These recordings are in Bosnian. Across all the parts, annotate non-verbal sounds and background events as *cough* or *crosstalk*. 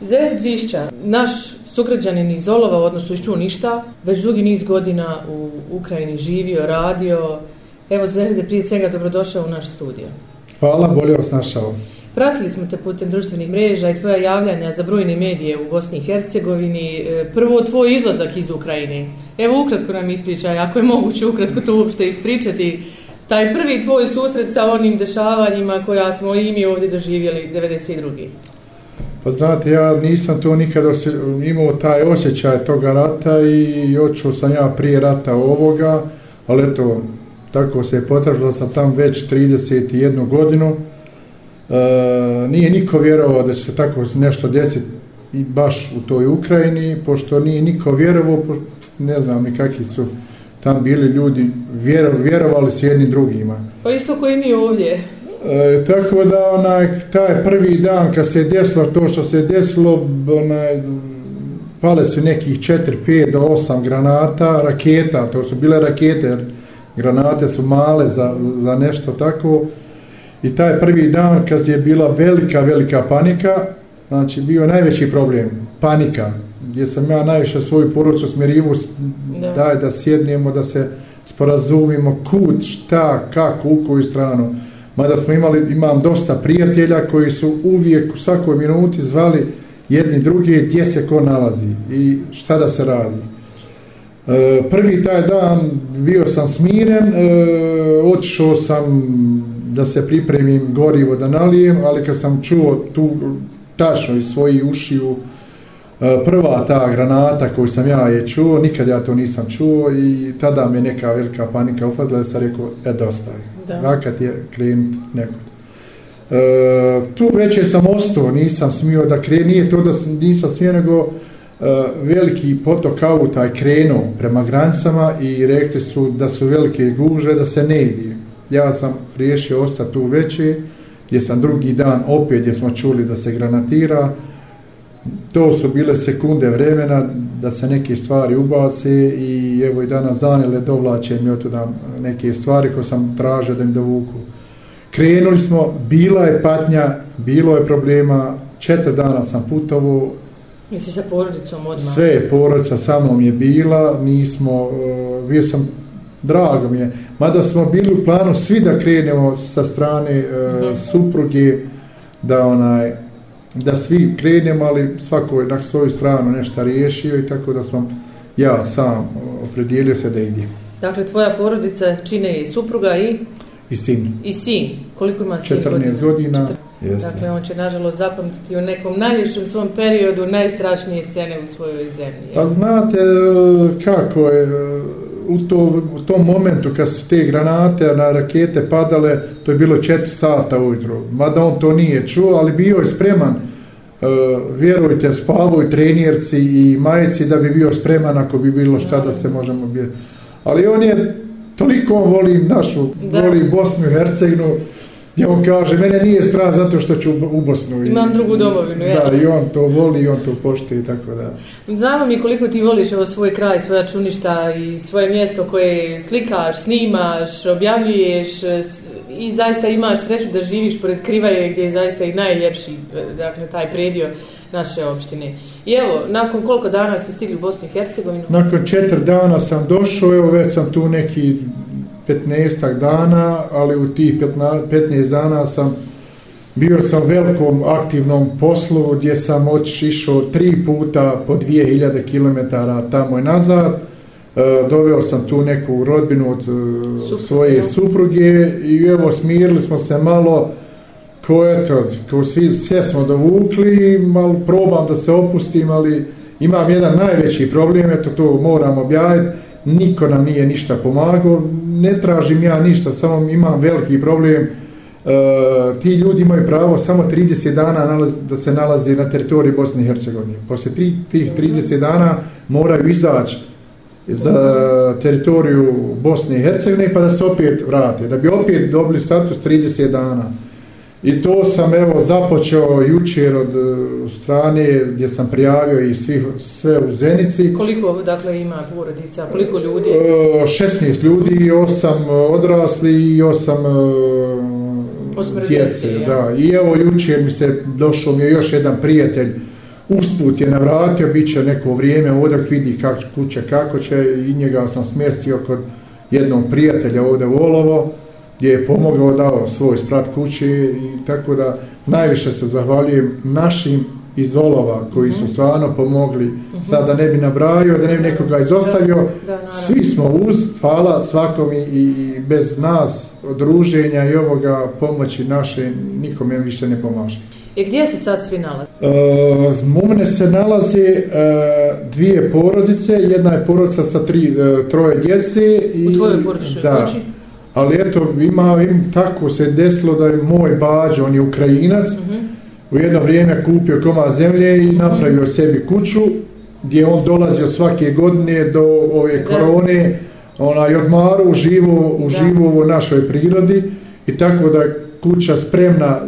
Zahir Dvišća, naš sugrađanin iz Olova, odnosno iz Čuništa, već dugi niz godina u Ukrajini živio, radio. Evo, Zahir, prije svega dobrodošao u naš studio. Hvala, bolje vas našao. Pratili smo te putem društvenih mreža i tvoja javljanja za brojne medije u Bosni i Hercegovini. E, prvo, tvoj izlazak iz Ukrajine. Evo, ukratko nam ispričaj, ako je moguće ukratko to uopšte ispričati. Taj prvi tvoj susret sa onim dešavanjima koja smo i mi ovdje doživjeli 92. Pa znate, ja nisam to nikada imao taj osjećaj toga rata i očuo sam ja prije rata ovoga, ali eto, tako se je potražilo sam tam već 31 godinu. E, nije niko vjerovao da će se tako nešto desiti i baš u toj Ukrajini, pošto nije niko vjerovao, ne znam ni kakvi su tam bili ljudi, vjero, vjerovali s jednim drugima. Pa isto koji mi ovdje. E, tako da onaj, taj prvi dan kad se desilo to što se desilo, onaj, pale su nekih 4, 5 do 8 granata, raketa, to su bile rakete, jer granate su male za, za nešto tako. I taj prvi dan kad je bila velika, velika panika, znači bio najveći problem, panika, gdje sam ja najviše svoju porucu smjerivu, da. daj da sjednemo, da se sporazumimo kud, šta, kako, u koju stranu. Mada smo imali, imam dosta prijatelja koji su uvijek u svakoj minuti zvali jedni druge gdje se ko nalazi i šta da se radi. E, prvi taj dan bio sam smiren, e, otišao sam da se pripremim gorivo da nalijem, ali kad sam čuo tu tašno iz svojih ušiju prva ta granata koju sam ja je čuo, nikad ja to nisam čuo i tada me neka velika panika ufadila da sam rekao, e dosta je, vakat je krenut nekod. E, tu već je sam ostao, nisam smio da krenu, nije to da sam, nisam smio, nego e, veliki potok auta je krenuo prema granicama i rekli su da su velike guže, da se ne ide. Ja sam riješio ostati tu veće, gdje sam drugi dan opet gdje smo čuli da se granatira, to su bile sekunde vremena da se neke stvari ubace i evo i danas Danile dovlače mi od neke stvari koje sam tražio da im dovuku. Krenuli smo, bila je patnja, bilo je problema, četiri dana sam putovo. Misliš sa porodicom odmah? Sve porodica sa mnom je bila, nismo, uh, bio sam drago mi je. Mada smo bili u planu svi da krenemo sa strane e, mhm. supruge, da onaj da svi krenemo, ali svako je na svoju stranu nešto riješio i tako da smo ja sam opredijelio se da idem. Dakle, tvoja porodica čine i supruga i? I sin. I sin. Koliko ima sin 14 godina? godina. Jeste. Dakle, on će nažalost zapamtiti u nekom najljepšem svom periodu najstrašnije scene u svojoj zemlji. Pa znate e, kako je, u, to, u tom momentu kad su te granate na rakete padale, to je bilo 4 sata ujutro. Mada on to nije čuo, ali bio je spreman, uh, vjerujte, spavoj trenirci i majici da bi bio spreman ako bi bilo šta da se možemo biti. Ali on je, toliko on voli našu, da. voli Bosnu i Hercegnu, gdje on kaže, mene nije strah zato što ću u Bosnu. Imam drugu domovinu, ja. Da, i on to voli i on to poštuje, tako da. Znamo mi koliko ti voliš ovo svoj kraj, svoja čuništa i svoje mjesto koje slikaš, snimaš, objavljuješ i zaista imaš sreću da živiš pored Krivaje gdje je zaista i najljepši, dakle, taj predio naše opštine. I evo, nakon koliko dana ste stigli u Bosnu i Hercegovinu? Nakon četiri dana sam došao, evo već sam tu neki 15 dana, ali u tih 15 dana sam bio sam velikom aktivnom poslu gdje sam otišao tri puta po 2000 km tamo i nazad. E, doveo sam tu neku rodbinu od e, svoje supruge i evo smirili smo se malo ko eto, ko svi, sve smo dovukli, malo probam da se opustim, ali imam jedan najveći problem, eto to moram objaviti, niko nam nije ništa pomagao, ne tražim ja ništa, samo imam veliki problem. E, ti ljudi imaju pravo samo 30 dana nalaz, da se nalaze na teritoriji Bosne i Hercegovine. Poslije tri, tih 30 dana moraju izaći za teritoriju Bosne i Hercegovine pa da se opet vrate, da bi opet dobili status 30 dana. I to sam evo započeo jučer od uh, strane gdje sam prijavio i svih, sve u Zenici. Koliko dakle ima porodica, koliko ljudi? Uh, 16 ljudi, 8 odrasli i 8 uh, djece. Ja. Da. I evo jučer mi se došao mi je još jedan prijatelj usput je navratio, bit će neko vrijeme ovdje vidi kako kuće, kako će i njega sam smjestio kod jednog prijatelja ovdje u Olovo, gdje je pomogao, dao svoj sprat kući i tako da najviše se zahvaljujem našim iz Olova koji su mhm. stvarno pomogli, mhm. sad da ne bi nabrajio, da ne bi nekoga izostavio, svi smo uz, hvala svakom i, i bez nas, druženja i ovoga pomoći naše, nikome više ne pomaže. I gdje se sad svi nalazi? Uh, u mene se nalaze uh, dvije porodice, jedna je porodica sa tri, uh, troje djece. I, u tvojoj porodičnoj kući? Ali eto, ima, im tako se desilo da je moj bađa, on je Ukrajinac, mhm. -huh. u jedno vrijeme kupio koma zemlje i napravio uh -huh. sebi kuću, gdje on dolazio svake godine do ove korone, ona je odmaru, uživo, uživo u našoj prirodi i tako da kuća spremna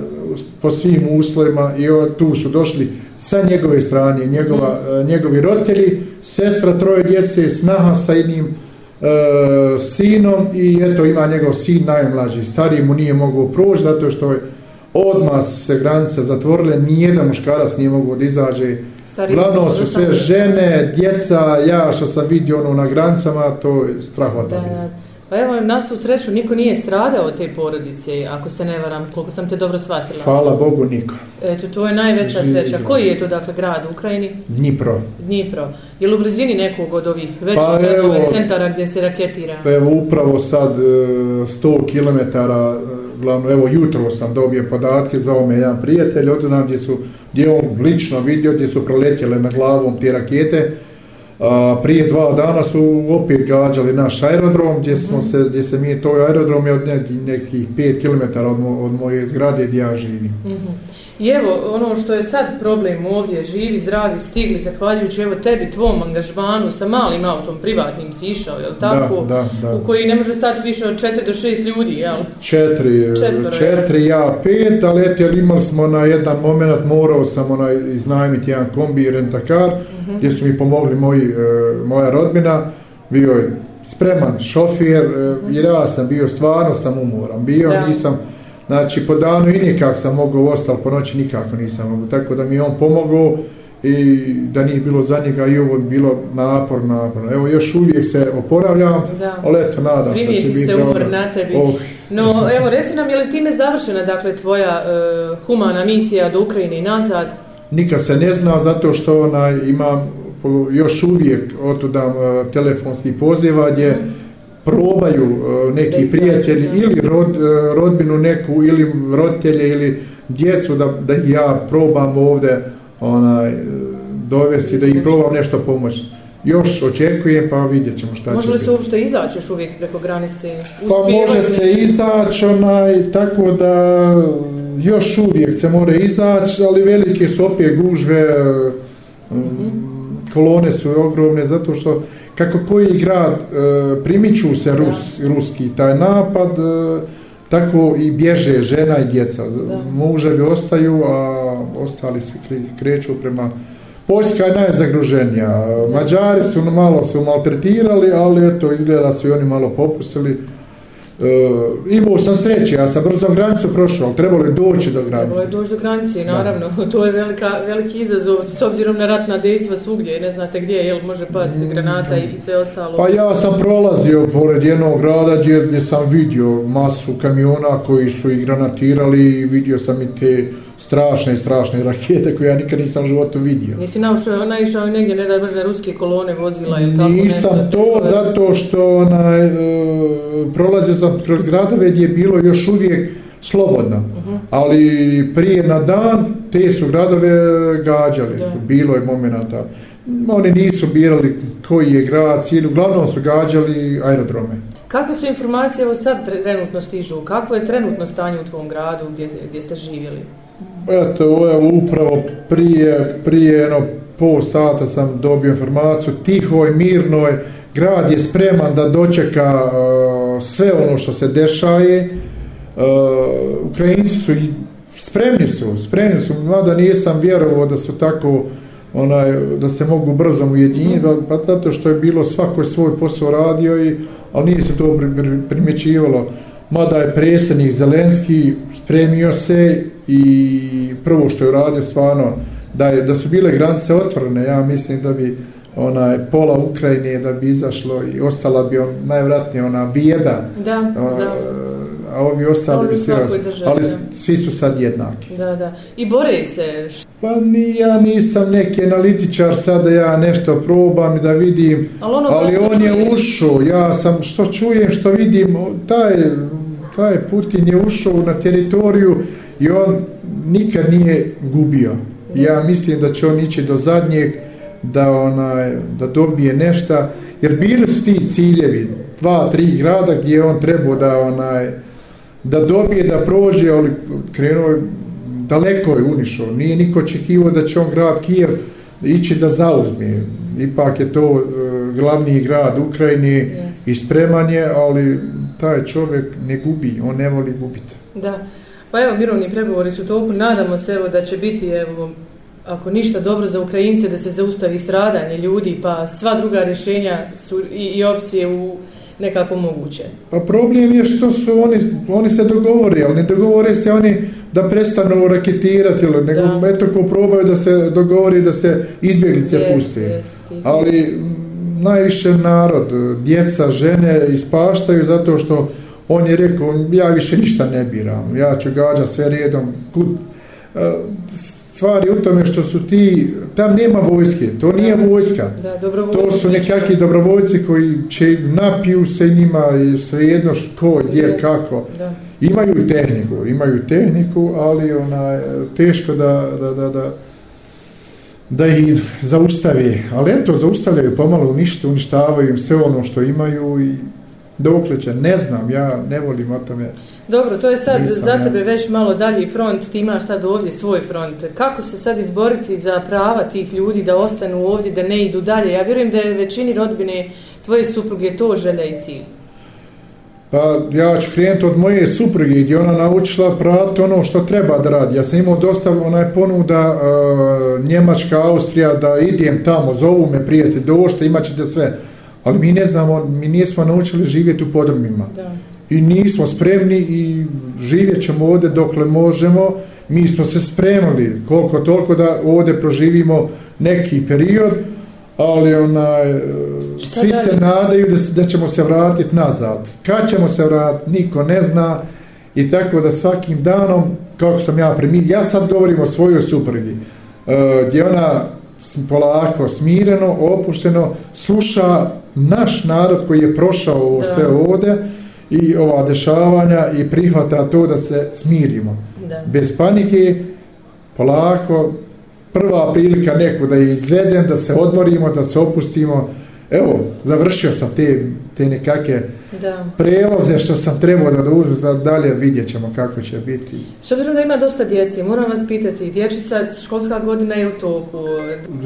po svim uslovima i tu su došli sa njegove strane, njegova, mm. njegovi roditelji, sestra troje djece, snaha sa jednim uh, sinom i eto ima njegov sin najmlađi, stariji mu nije mogao proći zato što je odmah se granice zatvorile, nijedan muškarac nije mogao da izađe Glavno su sve žene, djeca, ja što sam vidio ono na granicama, to je strahvatno. Da, da. Pa evo, nas u sreću niko nije stradao od te porodice, ako se ne varam, koliko sam te dobro shvatila. Hvala Bogu, niko. Eto, to je najveća sreća. Koji je to, dakle, grad u Ukrajini? Dnipro. Dnipro. Je li u blizini nekog od ovih većih pa centara gdje se raketira? Pa evo, upravo sad 100 e, km, e, glavno, evo, jutro sam dobio podatke za ome jedan prijatelj, od gdje su, gdje on lično vidio, gdje su proletjele na glavom te rakete, A, prije dva dana su opet gađali naš aerodrom, gdje, smo se, gdje se mi, to aerodrom je od nekih, nekih 5 km od, mo, od moje zgrade gdje ja živim. Mm -hmm. I evo, ono što je sad problem ovdje, živi, zdravi, stigli, zahvaljujući evo tebi, tvom angažmanu, sa malim autom, privatnim si išao, jel tako? Da, da, da. U koji ne može stati više od 4 do 6 ljudi, jel? 4, 4, ja 5, ali eto, imali smo na jedan moment, morao sam onaj, iznajmiti jedan kombi rentakar, mm -hmm. gdje su mi pomogli moji, e, moja rodbina, bio je spreman mm -hmm. jer ja sam bio, stvarno sam umoran, bio, da. nisam, Znači, po danu i nikak sam mogao ostalo, po noći nikako nisam mogao. Tako da mi on pomogao i da nije bilo za njega i ovo bilo napor, napor. Evo, još uvijek se oporavljam, da. ali eto, nadam se da će biti se umor na tebi. Oh. No, evo, reci nam, je li time završena, dakle, tvoja uh, humana misija do Ukrajine i nazad? Nikad se ne zna, zato što ona ima još uvijek otudam uh, telefonski poziva gdje mm probaju uh, neki prijatelji ili rod, uh, rodbinu neku ili roditelje ili djecu da, da ja probam ovdje onaj, dovesti, da ih probam nešto pomoći. Još očekujem pa vidjet ćemo šta može će biti. Može li se uopšte izaći još uvijek preko granice? Pa može se izaći onaj, tako da još uvijek se more izaći, ali velike su opet gužve, mm -hmm. Kolone su ogromne zato što kako koji grad e, primiču se Rus, ruski taj napad, e, tako i bježe žena i djeca. Muževi ostaju, a ostali se kreću prema... Poljska je najzagruženija. Mađari su malo se maltretirali, ali eto, izgleda su i oni malo popustili. Uh, imao sam sreće, ja sam brzo granicu prošao, ali trebalo je doći do granice. Trebalo je doći do granice, naravno. Da. *laughs* To je velika, veliki izazov, s obzirom na ratna dejstva svugdje, ne znate gdje, jel može pasti mm, granata i sve ostalo. Pa ja sam prolazio pored jednog grada gdje, gdje sam vidio masu kamiona koji su i granatirali i vidio sam i te strašne, strašne rakete koje ja nikad nisam u životu vidio. Nisi naušao, naišao negdje, ne da brže ruske kolone vozila ili tako Nisam nešto, to tako zato što onaj, e, prolazio sam kroz gradove gdje je bilo još uvijek slobodno. Uh -huh. Ali prije na dan te su gradove gađali. Su, bilo je momenata. Oni nisu birali koji je grad, cilj. Uglavnom su gađali aerodrome. Kakve su informacije ovo sad trenutno stižu? Kakvo je trenutno stanje u tvom gradu gdje, gdje ste živjeli? Eto, evo, upravo prije, prije jedno pol sata sam dobio informaciju, tihoj, mirnoj, grad je spreman da dočeka uh, sve ono što se dešaje, uh, Ukrajinci su i spremni su, spremni su, mada nisam vjerovao da su tako, onaj, da se mogu brzo ujediniti, mm. pa zato što je bilo svako svoj posao radio, i, ali nije se to primjećivalo, mada je predsjednik Zelenski spremio se i prvo što je uradio stvarno da, je, da su bile granice otvorene, ja mislim da bi onaj pola Ukrajine da bi izašlo i ostala bi on, najvratnije ona bijeda. Da, a, da. a ovi ostali bi se... Ali svi su sad jednaki. Da, da. I bore se. Pa ni, ja nisam neki analitičar sad da ja nešto probam i da vidim, Ali ono ali on je ušao, ja sam što čujem, što vidim, taj, taj Putin je ušao na teritoriju i on nikad nije gubio. Ja mislim da će on ići do zadnjeg da onaj da dobije nešto jer bili su ti ciljevi dva, tri grada gdje je on trebao da onaj da dobije, da prođe, ali krenuo je daleko je unišao. Nije niko očekivao da će on grad Kijev ići da zauzme. Ipak je to e, glavni grad Ukrajine Yes. i spreman je, ali taj čovjek ne gubi, on ne voli gubiti. Da. Pa evo, mirovni pregovori su toku. Nadamo se evo, da će biti, evo, ako ništa dobro za Ukrajince, da se zaustavi stradanje ljudi, pa sva druga rješenja su i, i opcije u nekako moguće. Pa problem je što su oni, oni se dogovori, ali ne dogovore se oni da prestanu raketirati, ili nego Da. eto ko probaju da se dogovori da se izbjeglice puste. jest, Ali najviše narod, djeca, žene ispaštaju zato što on je rekao, ja više ništa ne biram, ja ću gađa sve redom. Kud, e, stvari u tome što su ti, tam nema vojske, to nije vojska. Da, dobrovoljno. To su nekakvi dobrovoljci koji će napiju se njima i svejedno što, gdje, kako. Da. Imaju tehniku, imaju tehniku, ali ona, teško da, da, da, da, da ih zaustavi. Ali eto, zaustavljaju pomalo unište, uništavaju im sve ono što imaju i dokle će, ne znam, ja ne volim o tome. Dobro, to je sad Nisam, za ja. tebe već malo dalji front, ti imaš sad ovdje svoj front. Kako se sad izboriti za prava tih ljudi da ostanu ovdje, da ne idu dalje? Ja vjerujem da je većini rodbine tvoje supruge to želja i cilj. Pa ja ću krenuti od moje supruge gdje ona naučila praviti ono što treba da radi. Ja sam imao dosta onaj ponuda uh, Njemačka, Austrija da idem tamo, zovu me prijatelj, došte, imat ćete sve. Ali mi ne znamo, mi nismo naučili živjeti u podrumima. Da. I nismo spremni i živjet ćemo ovdje dokle možemo. Mi smo se spremali koliko toliko da ovdje proživimo neki period, ali onaj, Šta svi dalje? se nadaju da, da ćemo se vratiti nazad. Kad ćemo se vratiti, niko ne zna. I tako da svakim danom, kako sam ja primi, ja sad govorim o svojoj suprugi, e, gdje ona polako, smireno, opušteno, sluša naš narod koji je prošao ovo sve ovdje i ova dešavanja i prihvata to da se smirimo. Da. Bez panike, polako, prva prilika neku da je izvedem, da se odmorimo, da se opustimo. Evo, završio sam te, te nekake da. prevoze što sam trebao da uđu za dalje, vidjet ćemo kako će biti. S obzirom da ima dosta djece, moram vas pitati, dječica, školska godina je u toku.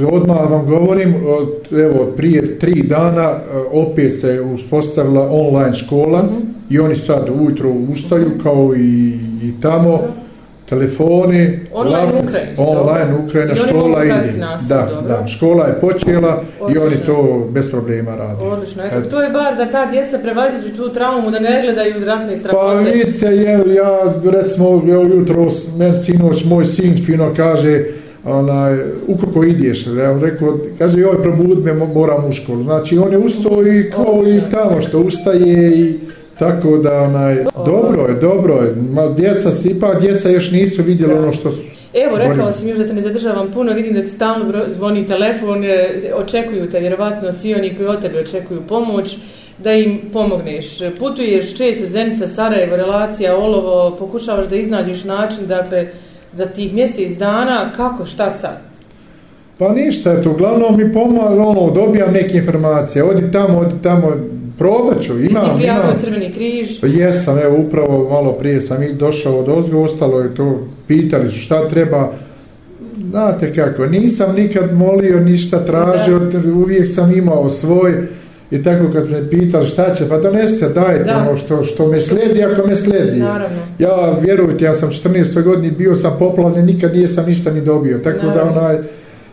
Odmah vam govorim, od- evo, prije tri dana e, opet se uspostavila online škola Mhm. i oni sad ujutro ustaju kao i, i tamo, telefoni, Online Ukrajini, online dobro. Ukrajina, I škola ide. nastavu, Da, dobro. da, škola je počela i oni Odlično. to bez problema rade. Odlično, eto, to je bar da ta djeca prevaziđu tu traumu, da ne gledaju ratne Pa strahote. vidite, je, ja recimo, evo jutro, meni sinoć, moj sin fino kaže, onaj, ukako ideš, ja rekao, kaže, joj, probud me, mo- moram u školu. Znači, on je ustao i kao i Odlično. tamo što ustaje i tako da, onaj, dobro je, dobro je. Ma, djeca se, ipak djeca još nisu vidjeli Da. ono što su. Evo, rekao sam još da te ne zadržavam puno, vidim da ti stalno zvoni telefon, e, očekuju te, vjerovatno svi oni koji od tebe očekuju pomoć, da im pomogneš. Putuješ često Zenica, Sarajevo, relacija, Olovo, pokušavaš da iznađeš način, dakle, za tih mjesec dana, kako, šta sad? Pa ništa, eto, uglavnom mi pomaga, ono, dobijam neke informacije, odi tamo, odi tamo, probat ću, Ti si imam, prijavio imam. Crveni križ, Jesam, evo upravo malo prije sam i došao od ozgo, ostalo je to, pitali su šta treba, znate kako, nisam nikad molio, ništa tražio, uvijek sam imao svoj i tako kad me pitali šta će, pa donesite, dajte Da. ono što, što me sledi, ako me sledi. naravno. Ja, vjerujte, ja sam 14. godini bio sam poplavljen, nikad nisam ništa ni dobio, tako Naravno. da onaj,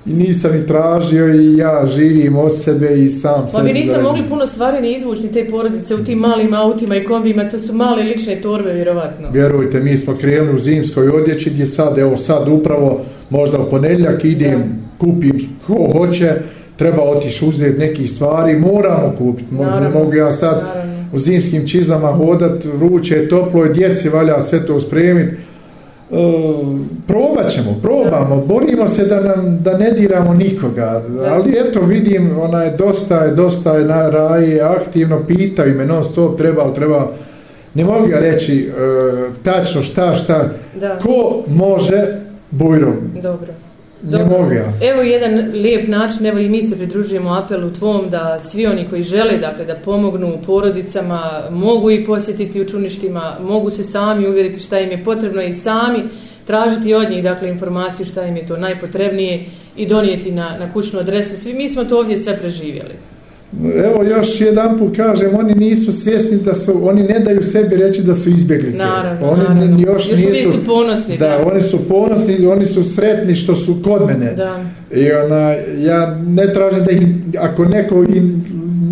i nisam ni tražio i ja živim od sebe i sam Pa vi sebi niste mogli puno stvari ni izvući ni te porodice u tim malim autima i kombijima, to su male lične torbe, vjerovatno. Vjerujte, mi smo krenuli u zimskoj odjeći gdje sad, evo sad upravo možda u ponedjeljak idem, kupim ko hoće, treba otići uzeti neki stvari, moramo kupiti, Mo- ne mogu ja sad naravno. u zimskim čizama hodat, vruće, toplo, i djeci valja sve to spremiti. Probat ćemo, probamo, borimo se da, nam, da ne diramo nikoga, ali eto vidim, ona je dosta, je dosta je na raji aktivno, pitaju me non stop, treba, li, treba, ne mogu ja reći e, tačno šta, šta, Da. ko može bujrom, Dobro. Ja. Evo jedan lijep način, evo i mi se pridružujemo apelu tvom da svi oni koji žele dakle, da pomognu porodicama mogu i posjetiti u čuništima, mogu se sami uvjeriti šta im je potrebno i sami tražiti od njih dakle, informaciju šta im je to najpotrebnije i donijeti na, na kućnu adresu. Svi mi smo to ovdje sve preživjeli. Evo još jedan put kažem, oni nisu svjesni da su, oni ne daju sebi reći da su izbjeglice. Naravno, oni naravno. još, Još nisu, su ponosni, Da, da. oni su ponosni, oni su sretni što su kod mene. Da. I ona, ja ne tražim da ih, ako neko im,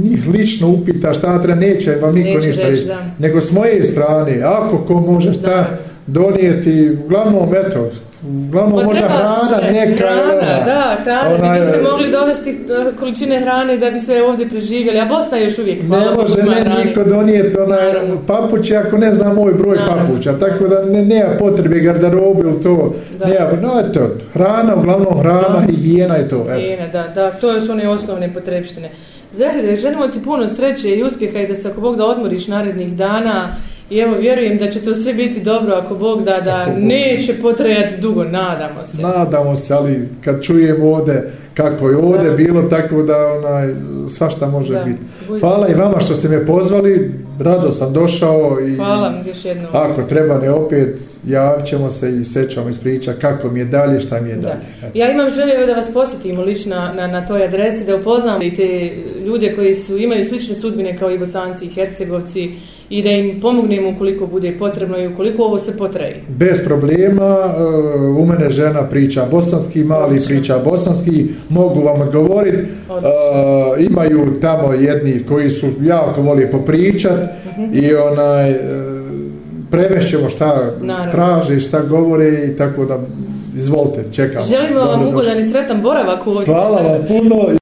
njih lično upita šta treba, neće vam niko Neće ništa reći, reći. da. Nego s moje strane, ako ko može šta Da. Donijeti, uglavnom eto, uglavnom Pa možda hrana sve. neka. Hrana, ona, da, hrana. onaj, Vi biste mogli dovesti eh, količine hrane da biste ovdje preživjeli, a Bosna još uvijek Ne hvala može ne hrane. niko donijeti onaj papuće ako ne zna moj broj Naravno. papuća, tako da ne, nema potrebe garderobe ili to. Da. Nema, no eto, hrana, uglavnom hrana, higijena je to. Eto. Higijena, da, da, to su one osnovne potrebštine. Zahride, želimo ti puno sreće i uspjeha i da se ako Bog da odmoriš narednih dana i evo vjerujem da će to sve biti dobro ako Bog da, da Ako Bog. neće potrajati dugo, nadamo se. Nadamo se, ali kad čujem ovde kako je ovde Da. bilo, tako da onaj, svašta može Da. biti. Hvala i vama što ste me pozvali, rado sam došao i Hvala vam još jednom. ako treba ne opet, javit ćemo se i sve ćemo ispričati kako mi je dalje, šta mi je Da. dalje. Eto. Ja imam želju evo da vas posjetimo lično na, na toj adresi, da upoznamo i te ljude koji su imaju slične sudbine kao i bosanci i hercegovci i da im pomognemo ukoliko bude potrebno i ukoliko ovo se potraji. Bez problema, e, u mene žena priča bosanski, mali priča bosanski, mogu vam odgovoriti. Odlično. E, imaju tamo jedni koji su jako voli popričat Mhm. i onaj, e, prevešćemo šta Naravno. traže, šta govore i tako da izvolite, čekamo. Želimo vam ugodan i sretan boravak u ovoj Hvala vam puno.